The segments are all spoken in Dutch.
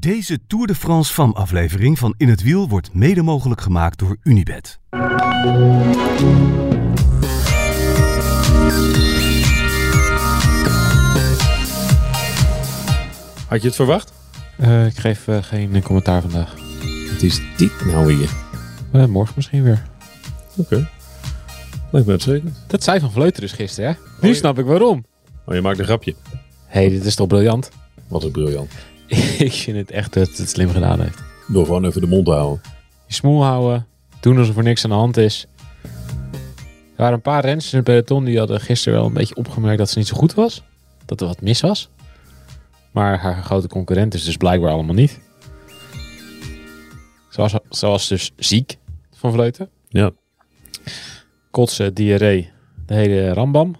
Deze Tour de France FAM aflevering van In het Wiel wordt mede mogelijk gemaakt door Unibed. Had je het verwacht? Eh, ik geef eh, geen eh, commentaar vandaag. Het is dit nou weer. Eh, morgen misschien weer. Oké. Lijkt me uitstekend. Dat zei Van Vleuten dus gisteren, hè? Nu ja. snap ik waarom. Oh, je maakt een grapje. Hé, hey, dit is toch briljant? Wat is briljant. ik vind het echt dat het slim gedaan heeft. Door gewoon even de mond te houden. Je smoel houden, doen alsof er niks aan de hand is. Er waren een paar renners in het peloton die hadden gisteren wel een beetje opgemerkt dat ze niet zo goed was. Dat er wat mis was. Maar haar grote concurrent is dus blijkbaar allemaal niet. Zoals, zoals dus ziek van Vleuten. Ja. Kotsen, diarree, de hele rambam.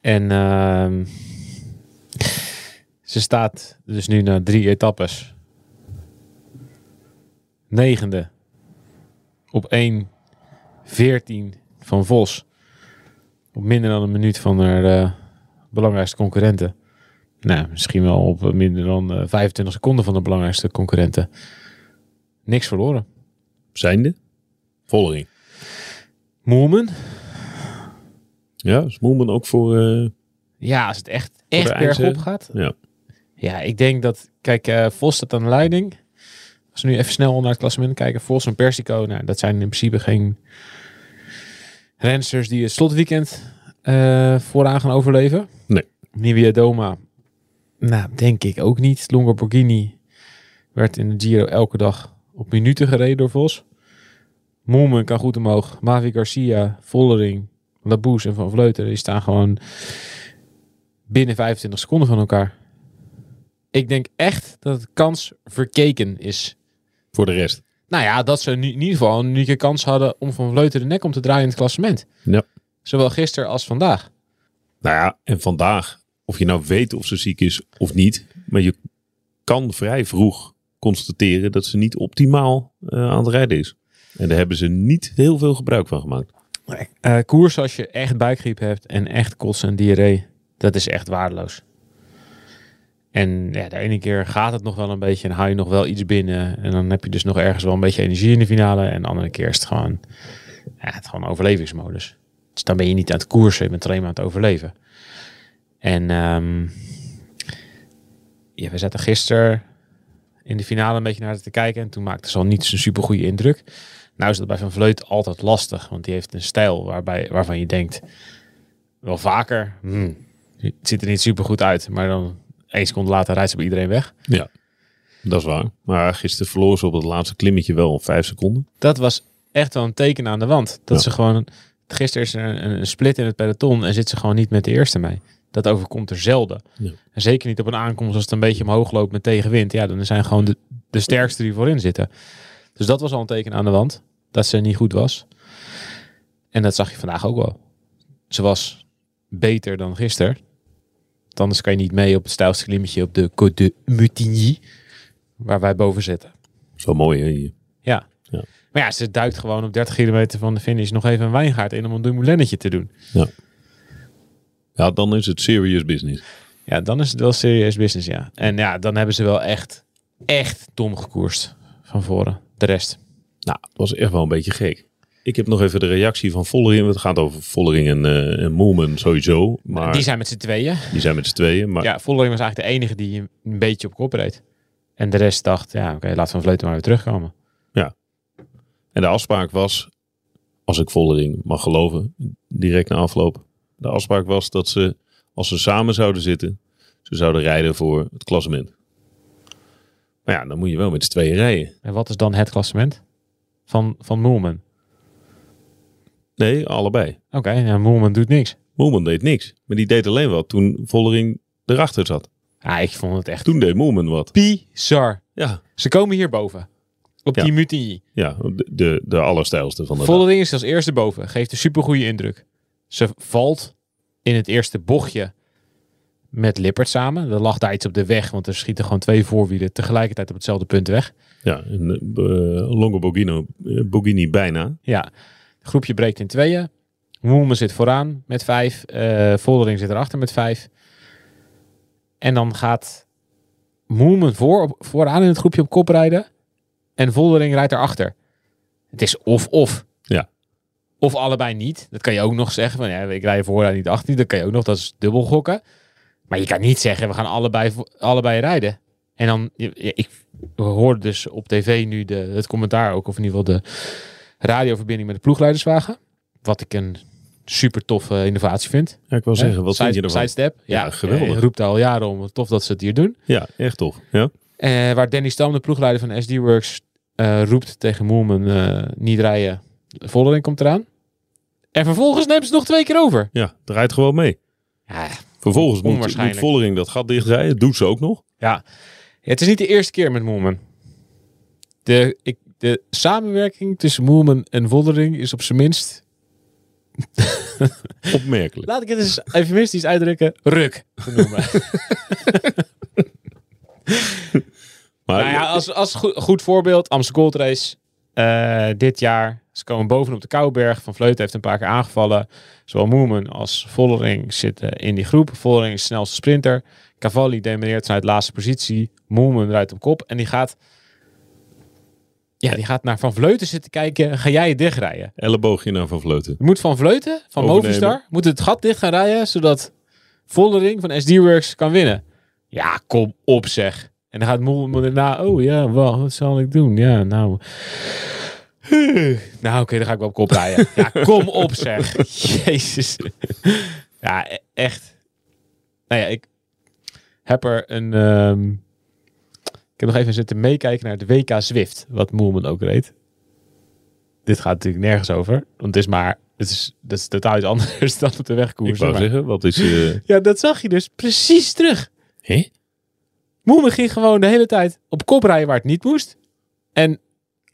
En ehm, ze staat dus nu na drie etappes negende op 1.14 van Vos. Op minder dan een minuut van haar eh, belangrijkste concurrenten. Nou, misschien wel op minder dan eh, 25 seconden van de belangrijkste concurrenten. Niks verloren. Zijnde? Vollering. Moerman? Ja, is Moelman ook voor... eh, Ja, als het echt, echt bergop gaat. Ja. Ja, ik denk dat... Kijk, eh, Vos staat aan de leiding. Als we nu even snel naar het klassement kijken. Vos en Persico, nou, dat zijn in principe geen rensters die het slotweekend eh, vooraan gaan overleven. Nee. Nivea Doma, nou, denk ik ook niet. Longo Borghini werd in de Giro elke dag op minuten gereden door Vos. Moelman kan goed omhoog. Mavi Garcia, Vollering, Laboes en Van Vleuten, die staan gewoon binnen 25 seconden van elkaar. Ik denk echt dat het kans verkeken is. voor de rest. Nou ja, dat ze in ieder geval een unieke kans hadden om Van Vleuten de nek om te draaien in het klassement. Ja. Zowel gisteren als vandaag. Nou ja, en vandaag, of je nou weet of ze ziek is of niet, maar je kan vrij vroeg constateren dat ze niet optimaal eh, aan het rijden is. En daar hebben ze niet heel veel gebruik van gemaakt. Eh koers als je echt buikgriep hebt en echt kotsen en diarree, dat is echt waardeloos. En ja, de ene keer gaat het nog wel een beetje en hou je nog wel iets binnen. En dan heb je dus nog ergens wel een beetje energie in de finale. En de andere keer is het gewoon, ja, het gewoon overlevingsmodus. Dus dan ben je niet aan het koersen, je bent alleen maar aan het overleven. En ehm, ja, we zaten gisteren in de finale een beetje naar te kijken. En toen maakte ze al niet zo'n super goede indruk. Nou is dat bij Van Vleut altijd lastig. Want die heeft een stijl waarbij, waarvan je denkt, wel vaker, hmm, het ziet er niet super goed uit. Maar dan één seconde later rijdt ze bij iedereen weg. Ja, dat is waar. Maar gisteren verloor ze op het laatste klimmetje wel vijf seconden. Dat was echt wel een teken aan de wand. Dat Ja. ze gewoon, gisteren is er een, een split in het peloton en zit ze gewoon niet met de eerste mee. Dat overkomt er zelden. Ja. En zeker niet op een aankomst als het een beetje omhoog loopt met tegenwind. Ja, dan zijn gewoon de, de sterkste die voorin zitten. Dus dat was al een teken aan de wand. Dat ze niet goed was. En dat zag je vandaag ook wel. Ze was beter dan gisteren. Want Anders kan je niet mee op het stijlste klimmetje op de Côte de Mutigny. Waar wij boven zitten. Zo mooi hè hier. Ja. Ja. Maar ja, ze duikt gewoon op 30 kilometer van de finish nog even een wijngaard in om een dumoulennetje te doen. Ja, dan is het serious business. Ja, dan is het wel serious business, ja. En ja, dan hebben ze wel echt, echt dom gekoerst van voren. De rest. Nou, dat was echt wel een beetje gek. Ik heb nog even de reactie van Vollering. Het gaat over Vollering en, en Moelman sowieso. Maar Die zijn met z'n tweeën. die zijn met z'n tweeën. Maar Ja, Vollering was eigenlijk de enige die een beetje op kop reed. En de rest dacht, ja, oké, laat Van Vleuten maar weer terugkomen. En de afspraak was, als ik Vollering mag geloven, direct na afloop. De afspraak was dat ze, als ze samen zouden zitten, ze zouden rijden voor het klassement. Maar ja, dan moet je wel met z'n tweeën rijden. En wat is dan het klassement? Van, van Moerman. Nee, allebei. Oké, ja, Moerman doet niks. Moelman deed niks. Maar die deed alleen wat toen Vollering erachter zat. Ja, ik vond het echt Toen deed Moelman wat. bizar. Ja, Ze komen hierboven. Op Ja. die Mutigny. ja de, de, de allerstijlste van de. Vollering is als eerste boven. Geeft een supergoeie indruk. Ze valt in het eerste bochtje met Lippert samen. Er lag daar iets op de weg, want er schieten gewoon twee voorwielen tegelijkertijd op hetzelfde punt weg. Ja, en uh, Longo Borghino, eh, Borghini bijna. Ja, groepje breekt in tweeën. Moelman zit vooraan met vijf. eh Vollering zit erachter met vijf. En dan gaat Moemen voor, op- vooraan in het groepje op kop rijden. En Voldering rijdt erachter. Het is of-of. Ja. Of allebei niet. Dat kan je ook nog zeggen. Van, ja, ik rij vooraan niet achter. Dat kan je ook nog. Dat is dubbel gokken. Maar je kan niet zeggen, we gaan allebei, allebei rijden. En dan, ik hoorde dus op tv nu de, het commentaar ook. Of in ieder geval de radioverbinding met de ploegleiderswagen. Wat ik een super toffe innovatie vind. Ja, ik wil zeggen, wat Side- vind je ervan? Sidestep. Ja, Ja, geweldig. Je roept al jaren om. Tof dat ze het hier doen. Ja, echt tof. Ja. Eh, waar Danny Stam, de ploegleider van SD Works, eh, roept tegen Moelman eh, niet rijden. Voldering komt eraan. En vervolgens neemt ze nog twee keer over. ja, draait gewoon mee. Ja, Vervolgens moet, moet. Vollering dat gat dichtrijden. Doet ze ook nog. ja. het is niet de eerste keer met Moelman. De, ik, de samenwerking tussen Moelman en Voldering is op zijn minst, Opmerkelijk. laat ik het eens eufemistisch uitdrukken, ruk. Maar Nou ja, als, als goed, goed voorbeeld, Amsterdam Gold Race. eh, dit jaar, ze komen bovenop de Kouwberg. Van Vleuten heeft een paar keer aangevallen. Zowel Moemen als Vollering zitten in die groep. Vollering is de snelste sprinter. Cavalli demareert vanuit de laatste positie. Moemen rijdt op kop. En die gaat, ja, die gaat naar Van Vleuten zitten kijken. Ga jij het dichtrijden? elleboogje naar Van Vleuten. Je moet Van Vleuten, van Overnemen. Movistar, moet het gat dicht gaan rijden. Zodat Vollering van SD Works kan winnen. Ja, kom op zeg. En dan gaat Moemen erna. Oh ja, wel, wat zal ik doen? Ja, nou. Nou, oké, dan ga ik wel op kop rijden. Ja, kom op zeg. Jezus. Ja, e- echt. Nou ja, ik heb er een... ehm, ik heb nog even zitten meekijken naar de WK Zwift. Wat Moelman ook reed. Dit gaat natuurlijk nergens over. Want het is maar... Het is, dat is totaal iets anders dan op de wegkoers. Ik wou maar- zeggen, wat is... eh Ja, dat zag je dus precies terug. Hè? Moemen ging gewoon de hele tijd op kop rijden waar het niet moest. En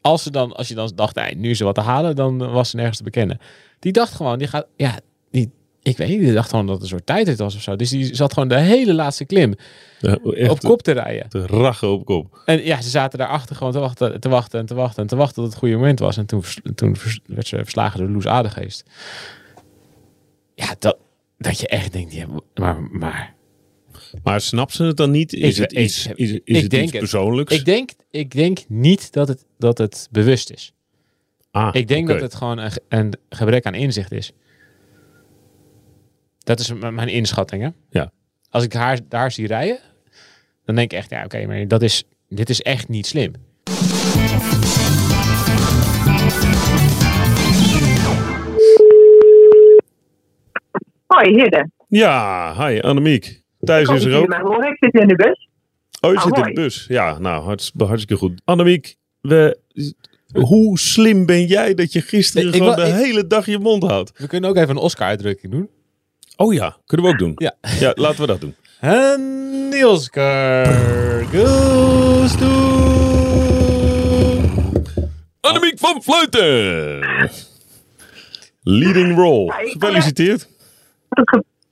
als, ze dan, als je dan dacht, nee, nu is er wat te halen, dan was ze nergens te bekennen. Die dacht gewoon, die gaat, ja, die, ik weet niet, die dacht gewoon dat het een soort tijdrit was of zo. Dus die zat gewoon de hele laatste klim Ja, op kop te rijden. te rachen op kop. En ja, ze zaten daarachter gewoon te wachten, te wachten en te wachten en te wachten tot het goede moment was. En toen, toen werd ze verslagen door Loes Adegeest. Ja, dat, dat je echt denkt, ja, maar, maar Maar snapt ze het dan niet? Is Ik- het ik- iets, is, is het het. persoonlijks? Ik denk, ik denk niet dat het, dat het bewust is. ah, Ik denk dat het gewoon een, een gebrek aan inzicht is. Dat is mijn inschatting. Hè? Ja. Als ik haar daar zie rijden, dan denk ik echt, ja, oké, maar dat is, dit is echt niet slim. Hoi, Hidde. Ja, hi Annemiek. Thijs is er ook. maar? Ik zit in de bus. Oh, je zit in de bus. Ja, nou, hartst- hartstikke goed. Annemiek, we, hoe slim ben jij dat je gisteren Ik- ik gewoon de ik- hele dag je mond houdt? We kunnen ook even een Oscar-uitdrukking doen. Oh ja, kunnen we ook doen. Ja. Ja, laten we dat doen. En die Oscar goes to... Annemiek van Vleuten! Leading role. Gefeliciteerd.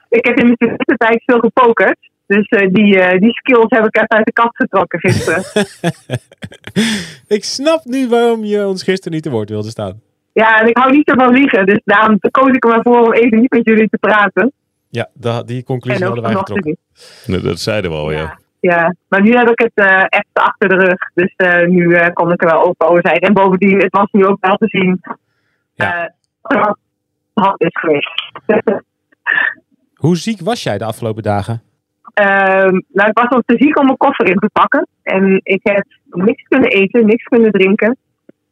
Ik heb in mijn tussentijd veel gepokerd. Dus eh, die, eh, die skills heb ik even uit de kast getrokken gisteren. Ik snap nu waarom je ons gisteren niet te woord wilde staan. Ja, en ik hou niet zo van liegen. Dus daarom koos ik er maar voor om even niet met jullie te praten. Ja, da- die conclusie hadden wij getrokken. Nee, dat zeiden we al, ja. Ja. ja, maar nu heb ik het eh, echt achter de rug. Dus eh, nu eh, kon ik er wel open over zijn. En bovendien, het was nu ook wel te zien. Ja. eh, dat het hand is geweest. Hoe ziek was jij de afgelopen dagen? Ehm, nou, ik was al te ziek om mijn koffer in te pakken. En ik heb niks kunnen eten, niks kunnen drinken.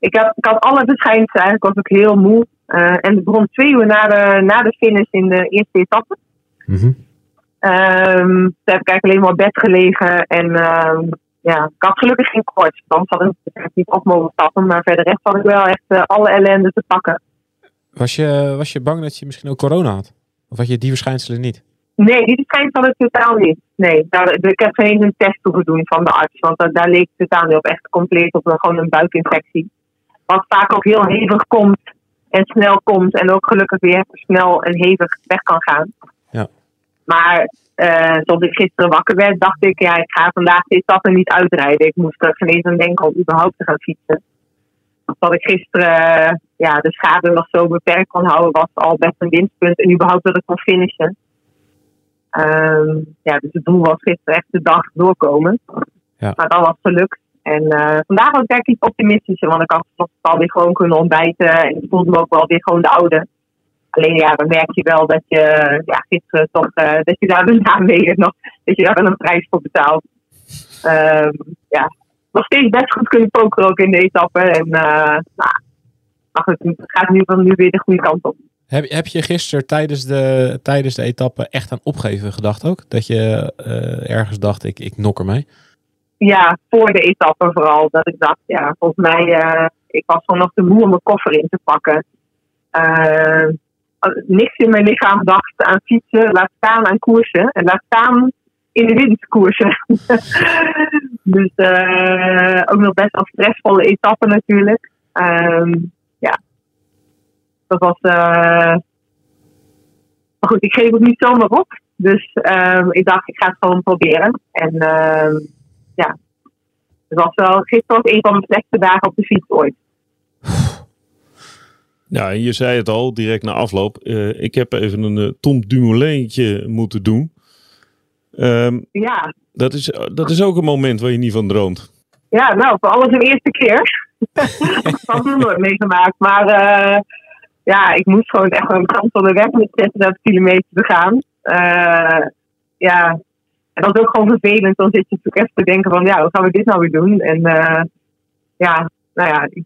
Ik, heb, ik had alle verschijnselen, eigenlijk was ik heel moe. Eh, en het begon twee uur na de, na de finish in de eerste etappe. Ehm toen heb ik eigenlijk alleen maar op bed gelegen. En ehm, ja, ik had gelukkig geen koorts. Dan had ik niet op mogen stappen. Maar verder rest had ik wel echt eh, alle ellende te pakken. Was je, was je bang dat je misschien ook corona had? Of had je die verschijnselen niet? Nee, die verschijnselen had ik totaal niet. Nee, daar, ik heb geen test toe doen van de arts. Want daar, daar leek het totaal niet op. Echt compleet op een, gewoon een buikinfectie. Wat vaak ook heel hevig komt en snel komt. En ook gelukkig weer snel en hevig weg kan gaan. Ja. Maar eh zoals ik gisteren wakker werd, dacht ik, ja, ik ga vandaag dit stad niet uitrijden. Ik moest er geen eens aan denken om überhaupt te gaan fietsen. Dat ik gisteren eh, ja, de schade nog zo beperkt kon houden, was al best een winstpunt. En überhaupt dat ik kon finishen. Ehm, ja, dus het doel was gisteren echt de dag doorkomen. Ja. Maar dat was gelukt. En eh, vandaag ik eigenlijk iets optimistischer, want ik had vanochtend alweer gewoon kunnen ontbijten. En ik voelde me ook wel weer gewoon de oude. Alleen ja, dan merk je wel dat je ja, gisteren toch, eh, dat je daar daarna mee nog, dat je daar wel een prijs voor betaalt. Ehm, ja, nog steeds best goed kunnen pokeren ook in de etappe. En uh, nou, maar het gaat nu, nu weer de goede kant op. Heb, heb je gisteren tijdens de, tijdens de etappe echt aan opgeven gedacht ook? Dat je uh, ergens dacht, ik, ik nok ermee? Ja, voor de etappe vooral. Dat ik dacht, ja, volgens mij, uh, ik was gewoon nog te moe om mijn koffer in te pakken. Uh, niks in mijn lichaam dacht aan fietsen, laat staan aan koersen. En laat staan in de windkoersen. dus uh, ook nog best wel stressvolle etappe natuurlijk. Um, ja, dat was. Uh... Maar goed, ik geef het niet zomaar op. Dus uh, ik dacht, ik ga het gewoon proberen. En uh, ja, het was wel gisteren was een van mijn slechtste dagen op de fiets ooit. Ja, en je zei het al direct na afloop. Uh, ik heb even een uh, Tom Dumoulin'tje moeten doen. Um, ja. Dat is, dat is ook een moment waar je niet van droomt. Ja, nou, voor alles een eerste keer. dat had ik nooit meegemaakt. Maar uh, ja, ik moest gewoon echt een kant van de weg met 36 kilometer te gaan. Ja, en dat is ook gewoon vervelend. Dan zit je natuurlijk even te denken van, ja, hoe gaan we dit nou weer doen? En uh, ja, nou ja, ik,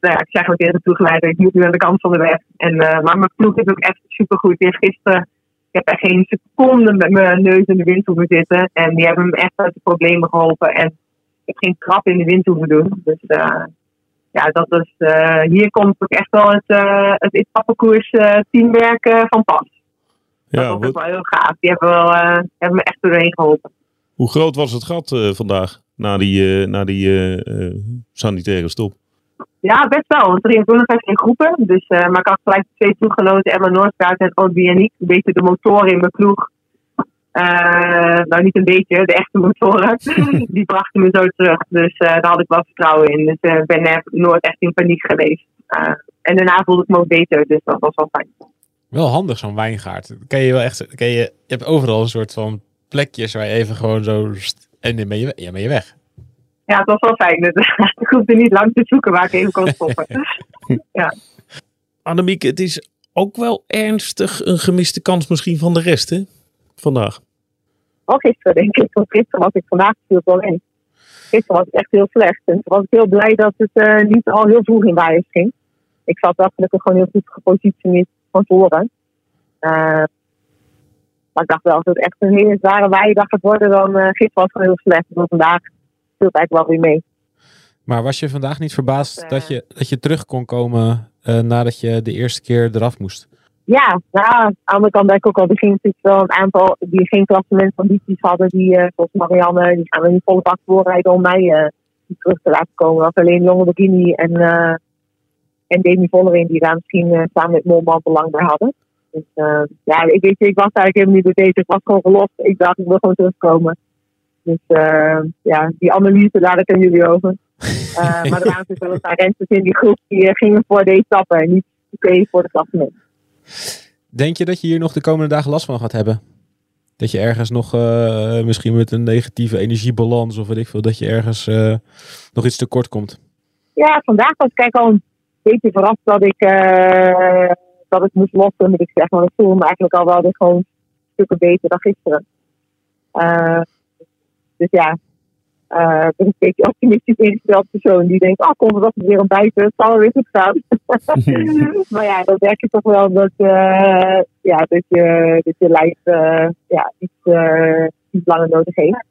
nou ja, zeg ook tegen de ik moet nu aan de kant van de weg. En, uh, maar mijn ploeg is ook echt supergoed. Die gisteren, ik heb echt geen seconde met mijn neus in de wind hoeven zitten. En die hebben me echt uit de problemen geholpen. En ik heb geen trap in de wind hoeven doen. Dus uh, ja, dat is, hier komt ook echt wel het, het etappekoers teamwerk van pas. Ja, dat was ook wel heel gaaf. Die hebben, wel, hebben me echt doorheen geholpen. Hoe groot was het gat vandaag na die, na die sanitaire stop? Ja, best wel. Want er ging toen nog even in groepen. Dus, maar ik had gelijk twee ploeggenoten, Emma Noordkaart en Odie en ik. Een beetje de motoren in mijn ploeg. Nou, niet een beetje, de echte motoren. die brachten me zo terug. Dus daar had ik wel vertrouwen in. Dus ik ben nooit echt in paniek geweest. en daarna voelde ik me ook beter. Dus dat was wel fijn. Wel handig, zo'n wijngaard. Kan je wel echt. Kan je, je hebt overal een soort van plekjes waar je even gewoon zo. En dan ben je, ja, ben je weg. Ja, het was wel fijn. Ik hoefde niet lang te zoeken waar ik even kon stoppen. ja. Annemiek, het is ook wel ernstig een gemiste kans misschien van de rest, hè? Vandaag. Al gisteren, denk ik. Want gisteren was ik vandaag viel wel in. Gisteren was het echt heel slecht. En toen was ik heel blij dat het uh, niet al heel vroeg in waaien ging. Ik zat wel gelukkig gewoon heel goed gepositioneerd van voren. Uh, maar ik dacht wel, als het echt een hele zware waaiendag gaat worden, dan uh, gisteren was het gewoon heel slecht. Maar vandaag viel het eigenlijk wel weer mee. Maar was je vandaag niet verbaasd uh, dat, je, dat je terug kon komen nadat je de eerste keer eraf moest? Ja, nou, aan de andere kant denk ik ook al, er ging natuurlijk wel een aantal die geen klassementsambities hadden, die zoals Marianne, die gaan er niet volle bak voorrijden om mij terug te laten komen. Dat alleen Longe Bikini en, en Demi Vollering die daar misschien samen met Molman belang bij hadden. Dus ja, ik weet ik was eigenlijk helemaal niet mee bezig. Ik was gewoon gelost. Ik dacht, ik wil gewoon terugkomen. Dus uh, ja, die analyse laat ik aan jullie over. Maar er waren natuurlijk wel een paar renners in die groep die gingen voor deze stappen en niet oké voor de klassement. Denk je dat je hier nog de komende dagen last van gaat hebben? Dat je ergens nog misschien met een negatieve energiebalans of weet ik veel, dat je ergens nog iets tekort komt? Ja, vandaag was ik al een beetje verrast dat ik, dat ik moest lossen, moet ik zeggen. Maar ik voelde me eigenlijk al wel weer gewoon stukken beter dan gisteren. Dus ja, uh, ik ben een beetje optimistisch ingesteld persoon die denkt, oh kom er weer een buiten, het zal weer goed gaan. maar ja, dan merk je toch wel dat, uh, ja, dat, je, dat je lijf uh, ja, iets, iets langer nodig heeft.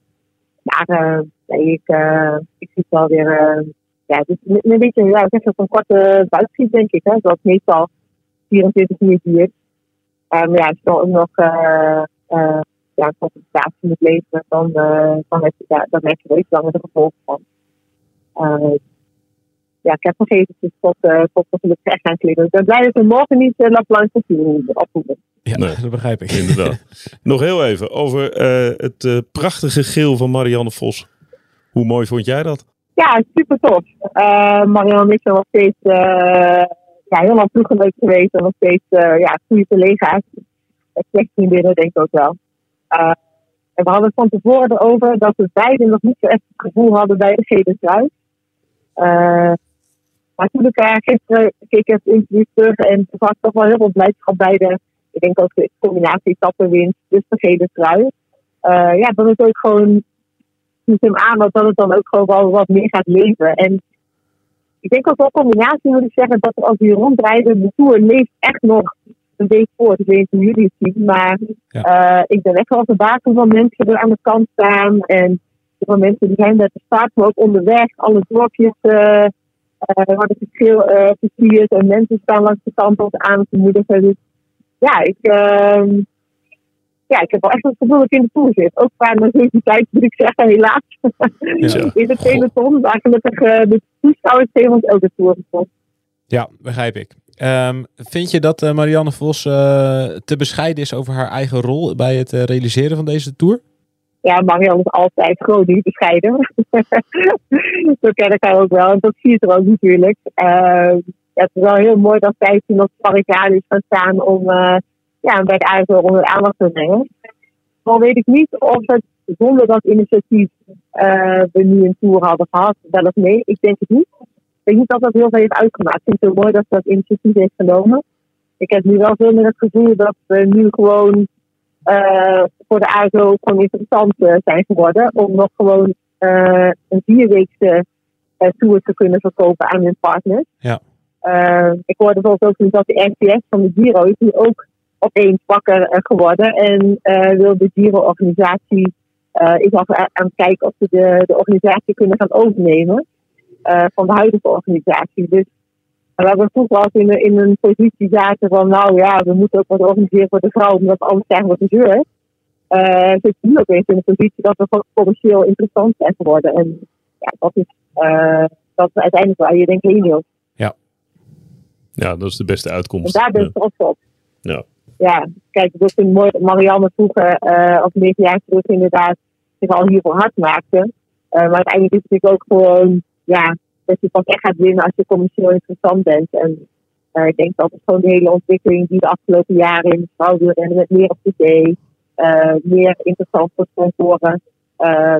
Maar nee, ik, ik zie het wel weer, ja, het is een beetje, ja, ik zeg een korte buikschiet denk ik, hè, zoals meestal 24 minuten hier. maar ja, het is wel ook nog ja, concentratie moet leveren, dan, uh, dan, heb je, ja, dan heb je er iets langer de gevolgen van. Uh, ja, ik heb nog eventjes tot, uh, tot we gelukkig echt gaan klimmen. Ik ben blij dat we morgen niet uh, La Planche opvoeden. Ja, nee, dat begrijp ik. Inderdaad. nog heel even over het prachtige geel van Marianne Vos. Hoe mooi vond jij dat? Ja, super tof. Marianne is nog steeds ja, heel lang toegeleid geweest. En nog steeds ja, goede collega's. Het binnen denk ik ook wel. Uh, En we hadden van tevoren erover dat we beiden nog niet zo echt het gevoel hadden bij de gele trui. Uh, maar toen ik uh, gisteren keek ik het interview terug en er was toch wel heel veel blijdschap bij de, ik denk ook de combinatie tappenwinst, dus de gele trui. Uh, ja, dat is ook gewoon, dus hem aan dat het dan ook gewoon wel wat meer gaat leven. En ik denk ook wel combinatie moet ik zeggen dat als die rondrijden, de Tour leeft echt nog een week voor. Ik weet niet hoe jullie het zien, maar ja. uh, ik ben echt wel verbaasd van mensen er aan de kant staan. En veel mensen die zijn met de start, maar ook onderweg. Alle dorpjes uh, uh, worden verschil uh, versierd en mensen staan langs de kant om aan te moedigen. Dus ja, ik, uh, ja, ik heb wel echt het gevoel dat ik in de Tour zit. Ook qua tijd moet ik zeggen, helaas. Ja. in het peloton, waar gelukkig uh, de toeschouwers tegen ons elke Tour gevonden. Ja, begrijp ik. Um, vind je dat uh, Marianne Vos uh, te bescheiden is over haar eigen rol bij het uh, realiseren van deze tour? Ja, Marianne is altijd gewoon niet bescheiden. Zo ken ik haar ook wel. En dat zie je er ook natuurlijk. ja, het is wel heel mooi dat zij toen op de barricade is gaan staan om ja, bij de ASO onder de aandacht te brengen. Dan weet ik niet of het zonder dat initiatief we nu een tour hadden gehad, wel of nee. Ik denk het niet. Ik denk niet dat dat heel veel heeft uitgemaakt. Ik vind het heel mooi dat ze dat initiatief heeft genomen. Ik heb nu wel veel meer het gevoel dat we nu gewoon uh, voor de ASO gewoon interessant uh, zijn geworden. Om nog gewoon een vierweekse tour te kunnen verkopen aan hun partners. Ja. ik hoorde bijvoorbeeld ook dat de RTS van de Giro is nu ook opeens wakker geworden. En wil de Giro-organisatie is al aan het kijken of ze de, de organisatie kunnen gaan overnemen. Van de huidige organisatie. Dus we hebben vroeger al in, in een positie zaten van, nou ja, we moeten ook wat organiseren voor de vrouwen, omdat anders krijgen we de deur. Uh, zit nu ook eens in een positie dat we commercieel interessant zijn geworden. En ja, dat is, uh, dat is uiteindelijk waar je denkt heen wil. Ja. Ja, dat is de beste uitkomst. En daar ben ik trots op. Ja. Ja, kijk, ik vind mooi dat Marianne vroeger, uh, of negen jaar inderdaad, zich al hiervoor hard maakte. Uh, maar uiteindelijk is het natuurlijk ook gewoon ja, dat je pas echt gaat winnen als je commercieel interessant bent. En uh, ik denk dat het gewoon de hele ontwikkeling die de afgelopen jaren in de vrouwenwielrennen met meer op tv, uh, meer interessant voor sponsoren,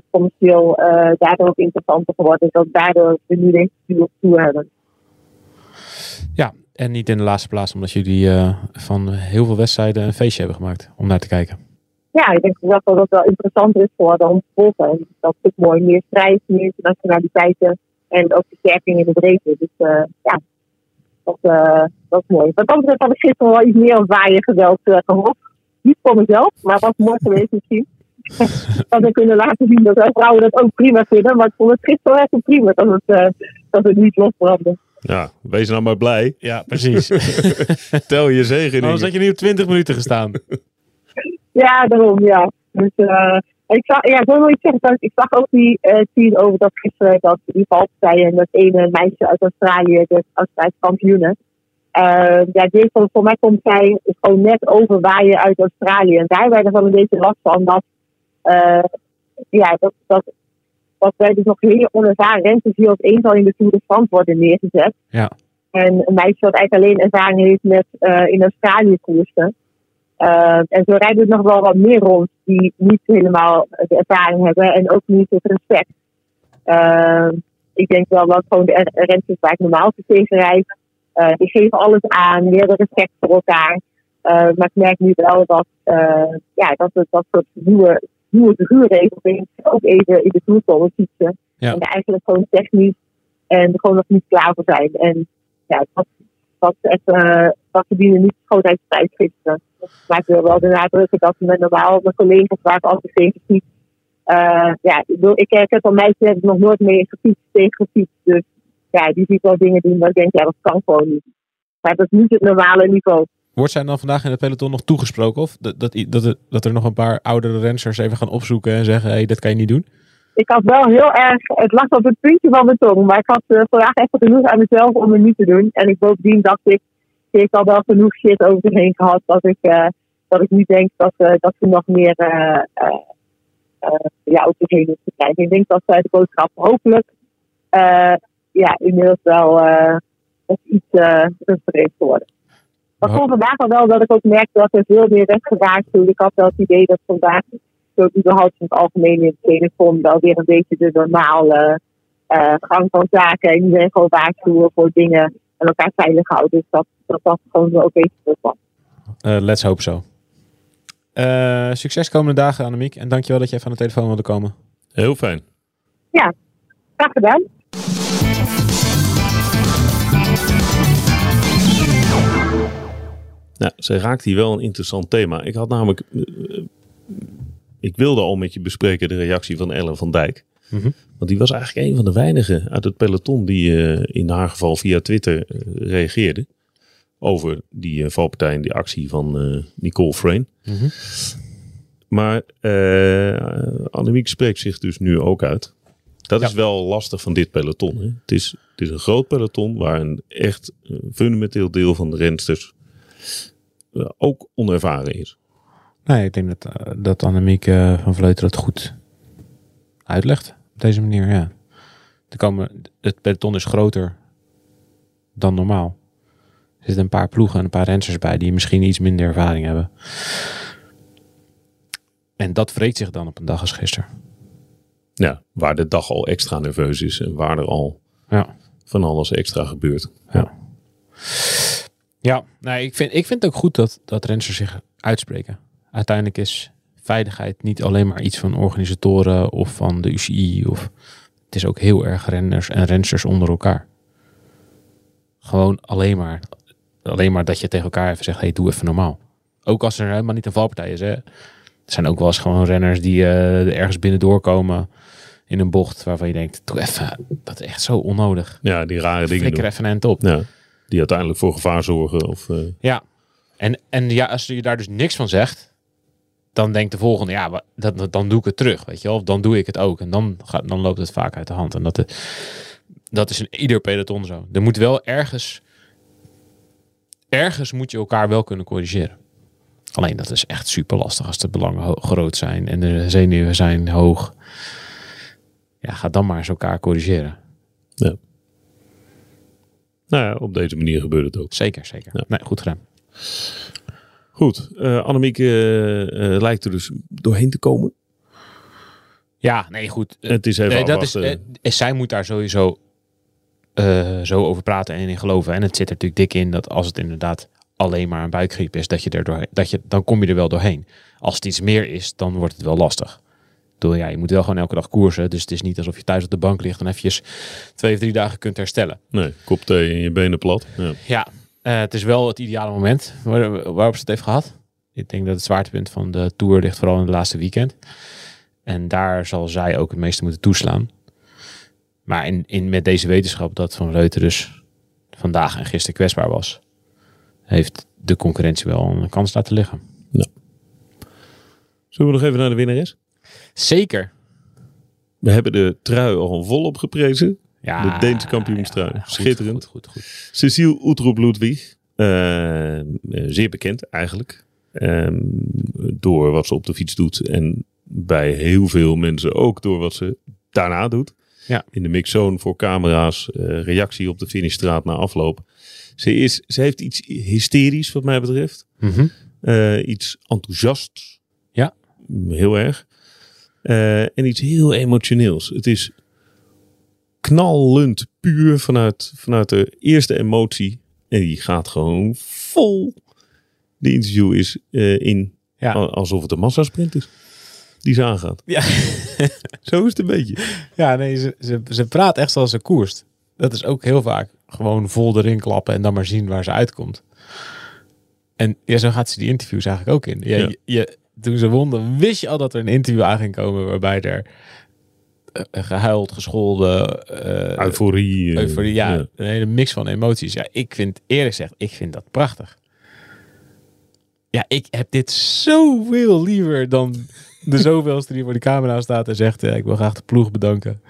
commercieel daardoor ook interessanter geworden is. Dat daardoor we nu deze duur toe hebben. En niet in de laatste plaats omdat jullie van heel veel wedstrijden een feestje hebben gemaakt om naar te kijken. Ja, ik denk dat dat wel interessanter is om te volgen. Dat is mooi. Meer strijd, meer internationaliteiten. En ook versterking in de breedte. Dus uh, ja, dat, uh, dat is mooi. Wat dat betreft had ik gisteren wel iets meer waaien geweld gehoopt. Niet voor mezelf, maar was mooi geweest misschien. dat we kunnen laten zien dat wij vrouwen dat ook prima vinden. Maar ik vond het gisteren echt prima dat het, dat het niet losbrandde. Ja, wees nou maar blij. Ja, precies. Tel je zegen in. Anders had je nu op 20 minuten gestaan. ja, daarom, ja. Dus uh, ik zag, ja, wil ik zeggen, ik zag ook die uh, zien over dat gisteren dat die valpartijen en dat ene meisje uit Australië, de Australische kampioenen. Uh, ja, die voor, voor mij komt zij gewoon net overwaaien uit Australië. En daar werden van een beetje last van dat, uh, ja, dat, dat, dat wij dus nog hele onervaren rentes hier op één in de Tour de France worden neergezet. Ja. En een meisje dat eigenlijk alleen ervaring heeft met uh, in Australië koersen. Uh, en zo rijden er nog wel wat meer rond die niet helemaal de ervaring hebben en ook niet het respect. Uh, ik denk wel dat gewoon de renners waar ik normaal tegen rijd, die geven alles aan, meer respect voor elkaar. maar ik merk nu wel dat, ja, dat het dat soort nieuwe, nieuwe figuurregels ook even in de toer komen fietsen. Ja. En eigenlijk gewoon technisch en er gewoon nog niet klaar voor zijn. En ja, dat, dat, echt, dat verdienen niet schoonheidstijdschriften. Maar ik wil wel de nadrukken dat met normaal mijn collega's waar ik altijd tegen fiets. Uh, ja, ik, ik heb van mij heb ik nog nooit meer gefietst tegen gefietst. Dus ja, die ziet wel dingen doen maar ik denk, ja, dat kan gewoon niet. Maar dat is niet het normale niveau. Wordt zij dan vandaag in het peloton nog toegesproken? Of dat, dat, dat, er nog een paar oudere renners even gaan opzoeken en zeggen, hé, hey, dat kan je niet doen? Ik had wel heel erg, het lag op het puntje van mijn tong. Maar ik had uh, vandaag echt genoeg aan mezelf om het niet te doen. En ik bovendien dacht ik, heeft al wel genoeg shit over zich heen gehad dat ik, uh, dat ik niet denk dat, uh, dat ze nog meer ja, over zich heen te krijgen. Ik denk dat de boodschap hopelijk ja, inmiddels wel iets rustiger is geworden. Maar voor vandaag al wel dat ik ook merkte dat er veel meer werd toen. Ik had wel het idee dat vandaag zo überhaupt in het algemeen in het peloton wel weer een beetje de normale eh, gang van zaken. En iedereen gewoon waarschuwen voor dingen en elkaar veilig houden. Dus dat dat, dat gewoon wel oké terug was. Eh, let's hope so. Eh, succes komende dagen, Annemiek. En dankjewel dat je even aan de telefoon wilde komen. Heel fijn. Graag gedaan. Nou, ze raakt hier wel een interessant thema. Ik had namelijk... eh, eh, ik wilde al met je bespreken de reactie van Ellen van Dijk. Mhm. Want die was eigenlijk een van de weinigen uit het peloton die eh, in haar geval via Twitter reageerde. Over die valpartij en die actie van Nicole Frame. Mhm. Maar Annemiek spreekt zich dus nu ook uit. Dat Ja. is wel lastig van dit peloton. Hè? Het, is, het is een groot peloton waar een echt fundamenteel deel van de rensters ook onervaren is. Nee, ik denk dat, eh, dat Annemiek eh, van Vleuten het goed uitlegt. Op deze manier, ja. Er komen, het peloton is groter dan normaal. Er zitten een paar ploegen en een paar renners bij die misschien iets minder ervaring hebben. En dat wreekt zich dan op een dag als gisteren. Ja, waar de dag al extra nerveus is en waar er al Ja. van alles extra gebeurt. Ja, nee, ik, vind, ik vind het ook goed dat, dat renners zich uitspreken. Uiteindelijk is veiligheid niet alleen maar iets van organisatoren of van de UCI. Of, het is ook heel erg renners en rensters onder elkaar. Gewoon alleen maar, alleen maar dat je tegen elkaar even zegt, hey, doe even normaal. Ook als er helemaal niet een valpartij is. Hè. Er zijn ook wel eens gewoon renners die eh, ergens binnendoor komen in een bocht waarvan je denkt, doe even, dat is echt zo onnodig. Ja, die rare dingen Flikker even een op. Ja, die uiteindelijk voor gevaar zorgen. Of, eh, Ja. En, en ja, als je daar dus niks van zegt, dan denkt de volgende, ja, dat, dan doe ik het terug, weet je wel. Of dan doe ik het ook. En dan, gaat, dan loopt het vaak uit de hand. En dat, de, dat is in ieder peloton zo. Er moet wel ergens, ergens moet je elkaar wel kunnen corrigeren. Alleen dat is echt super lastig als de belangen groot zijn en de zenuwen zijn hoog. Ja, ga dan maar eens elkaar corrigeren. Nou ja, op deze manier gebeurt het ook. Zeker, zeker. Ja. Nee, goed gedaan. Goed, eh Annemiek eh, eh, lijkt er dus doorheen te komen. Ja, nee, goed. Het is even Nee, dat is, zij moet daar sowieso zo over praten en in geloven. En het zit er natuurlijk dik in dat als het inderdaad alleen maar een buikgriep is, dat je er doorheen, dat je, dan kom je er wel doorheen. Als het iets meer is, dan wordt het wel lastig. Bedoel, ja, je moet wel gewoon elke dag koersen. Dus het is niet alsof je thuis op de bank ligt en eventjes twee of drie dagen kunt herstellen. nee, kop thee en je benen plat. Ja. Ja, eh, het is wel het ideale moment waar, waarop ze het heeft gehad. Ik denk dat het zwaartepunt van de Tour ligt vooral in het laatste weekend. En daar zal zij ook het meeste moeten toeslaan. Maar in, in, met deze wetenschap dat Van Vleuten dus vandaag en gisteren kwetsbaar was, heeft de concurrentie wel een kans laten liggen. Zullen we nog even naar de winnares? Zeker. We hebben de trui al volop geprezen. Ja, De Deense kampioenstrui. Schitterend. Goed, goed, goed. Cecile Ludwig. eh, eh, zeer bekend eigenlijk. Ehm, door wat ze op de fiets doet. En bij heel veel mensen ook door wat ze daarna doet. Ja. In de mixzone voor camera's. eh, reactie op de finishstraat na afloop. Ze, is, ze heeft iets hysterisch wat mij betreft. Mhm. Iets enthousiast. Ja. Heel erg. Eh, en iets heel emotioneels. Het is knallend puur vanuit, vanuit de eerste emotie. En die gaat gewoon vol. De interview is eh, in Ja. alsof het een massasprint is. Die ze aangaat. Ja. Zo is het een beetje. Ja, nee, ze, ze, ze praat echt zoals ze koerst. Dat is ook heel vaak gewoon vol erin klappen en dan maar zien waar ze uitkomt. En ja, zo gaat ze die interviews eigenlijk ook in. Ja, je- toen ze won, dan wist je al dat er een interview aan ging komen waarbij er eh, gehuild, gescholden, eh, Euforie. eh, euforie, ja, ja. een hele mix van emoties. Ja, ik vind, eerlijk gezegd, ik vind dat prachtig. Ja, ik heb dit zoveel liever dan de zoveelste die voor de camera staat en zegt, ik wil graag de ploeg bedanken.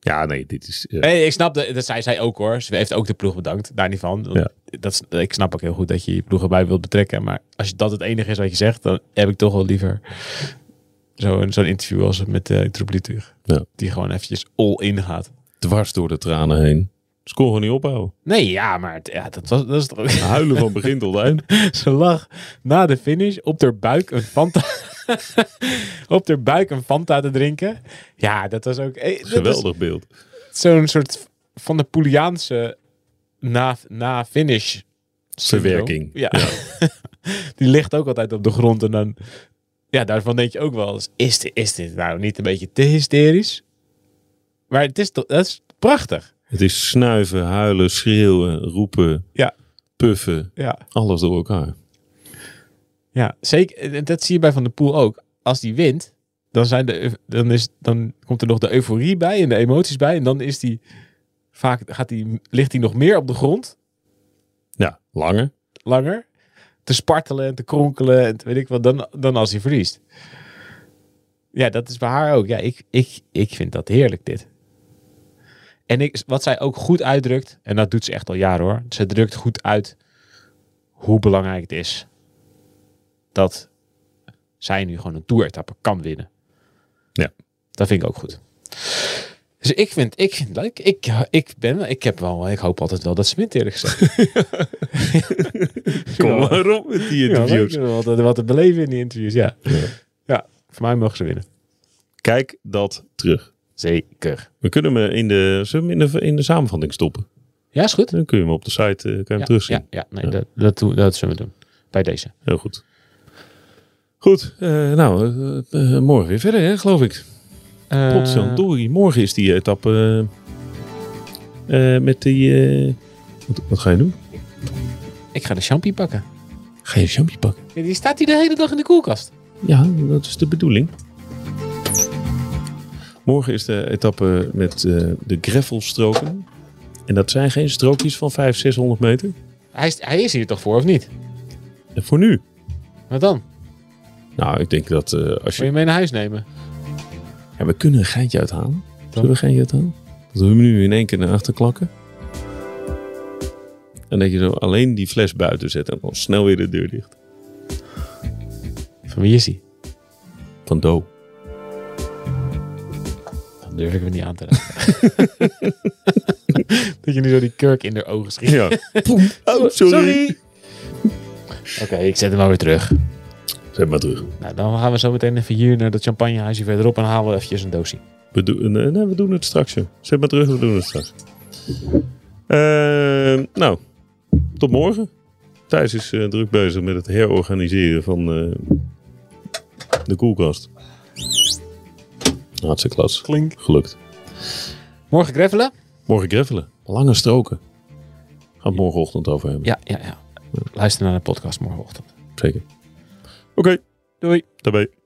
Ja, nee, dit is... Nee, ik snap, de, dat zei zij ook hoor. Ze heeft ook de ploeg bedankt, daar niet van. Ja. Dat, is- ik snap ook heel goed dat je je ploeg erbij wilt betrekken. Maar als dat het enige is wat je zegt, dan heb ik toch wel liever zo'n zo'n interview als met uh. Ja. Die gewoon eventjes all in gaat. dwars door de tranen heen. Ze kon gewoon niet ophouden. Nee, ja, maar het- ja, dat, was, dat is toch. Huilen van begin tot eind. Ze lag na de finish op haar buik een Fanta... op haar buik een Fanta te drinken. Ja, dat was ook... eh, dat Geweldig beeld. Zo'n soort van de Poeliaanse na, na finish Verwerking. Ja. Die ligt ook altijd op de grond en dan... Ja, daarvan denk je ook wel eens, is dit, is dit nou niet een beetje te hysterisch? Maar het is toch, dat is prachtig. Het is snuiven, huilen, schreeuwen, roepen, Ja. puffen. Ja. Alles door elkaar. Ja, zeker. En Dat zie je bij Van der Poel ook. Als die wint, dan, zijn de, dan, is, dan komt er nog de euforie bij en de emoties bij. En dan is die vaak gaat die, ligt hij nog meer op de grond, Ja, langer. langer, te spartelen en te kronkelen en weet ik wat, dan, dan als hij verliest. Ja, dat is bij haar ook. Ja, ik, ik, ik vind dat heerlijk, dit. En ik, wat zij ook goed uitdrukt, en dat doet ze echt al jaren hoor. Ze drukt goed uit hoe belangrijk het is dat zij nu gewoon een toeretappe kan winnen. Ja. Dat vind ik ook goed. Dus ik vind, ik vind leuk. Ik, ik ben, ik heb wel, ik hoop altijd wel dat ze wint eerlijk gezegd. Kom Ja. maar op met die Ja, interviews. ik wil wat, wat te beleven in die interviews, ja. ja. voor mij mogen ze winnen. Kijk dat terug. Zeker. We kunnen hem in de, in de, in de samenvatting stoppen. Ja, is goed. Dan kun je hem op de site eh, kan je hem Ja, terugzien. ja, ja, nee, Ja. Dat, dat, doen- dat zullen we doen. Bij deze. Heel goed. Goed, eh, nou, eh, eh, morgen weer verder, hè, geloof ik. Uh, Potjandori. Morgen is die etappe eh, eh, met die... eh, wat, wat ga je doen? ik ga de champie pakken. Ga je champie pakken? Ja, die staat hier de hele dag in de koelkast. Ja, dat is de bedoeling. Morgen is de etappe met eh, de greffelstroken. En dat zijn geen strookjes van 500, 600 meter. Hij is, hij is hier toch voor, of niet? En voor nu. Wat dan? Nou, ik denk dat eh, als Wil je... je mee naar huis nemen? Ja, we kunnen een geintje uithalen. Zullen we een geintje uithalen? Dat we hem nu in één keer naar achter klakken. En dat je zo alleen die fles buiten zet en dan snel weer de deur dicht. Van wie is hij? Van Do. Dan durf ik me niet aan te raken. dat je nu zo die kurk in de ogen schiet. Ja. Oh, sorry. Oké, ik zet hem maar weer terug. Zet maar terug. Nou, dan gaan we zo meteen even hier naar dat champagnehuisje verderop en halen we eventjes een doosje. We, doen, nee, nee, we doen het straks. joh. Zet maar terug, we doen het straks. Eh, nou, tot morgen. Thijs is eh, druk bezig met het herorganiseren van eh, de koelkast. Hartstikke klas. Klink. Gelukt. Morgen greffelen? Morgen greffelen. Lange stroken. Gaan we morgenochtend over hebben. Ja, ja, ja. Luister naar de podcast morgenochtend. Zeker. Oké, Doei. daarbij.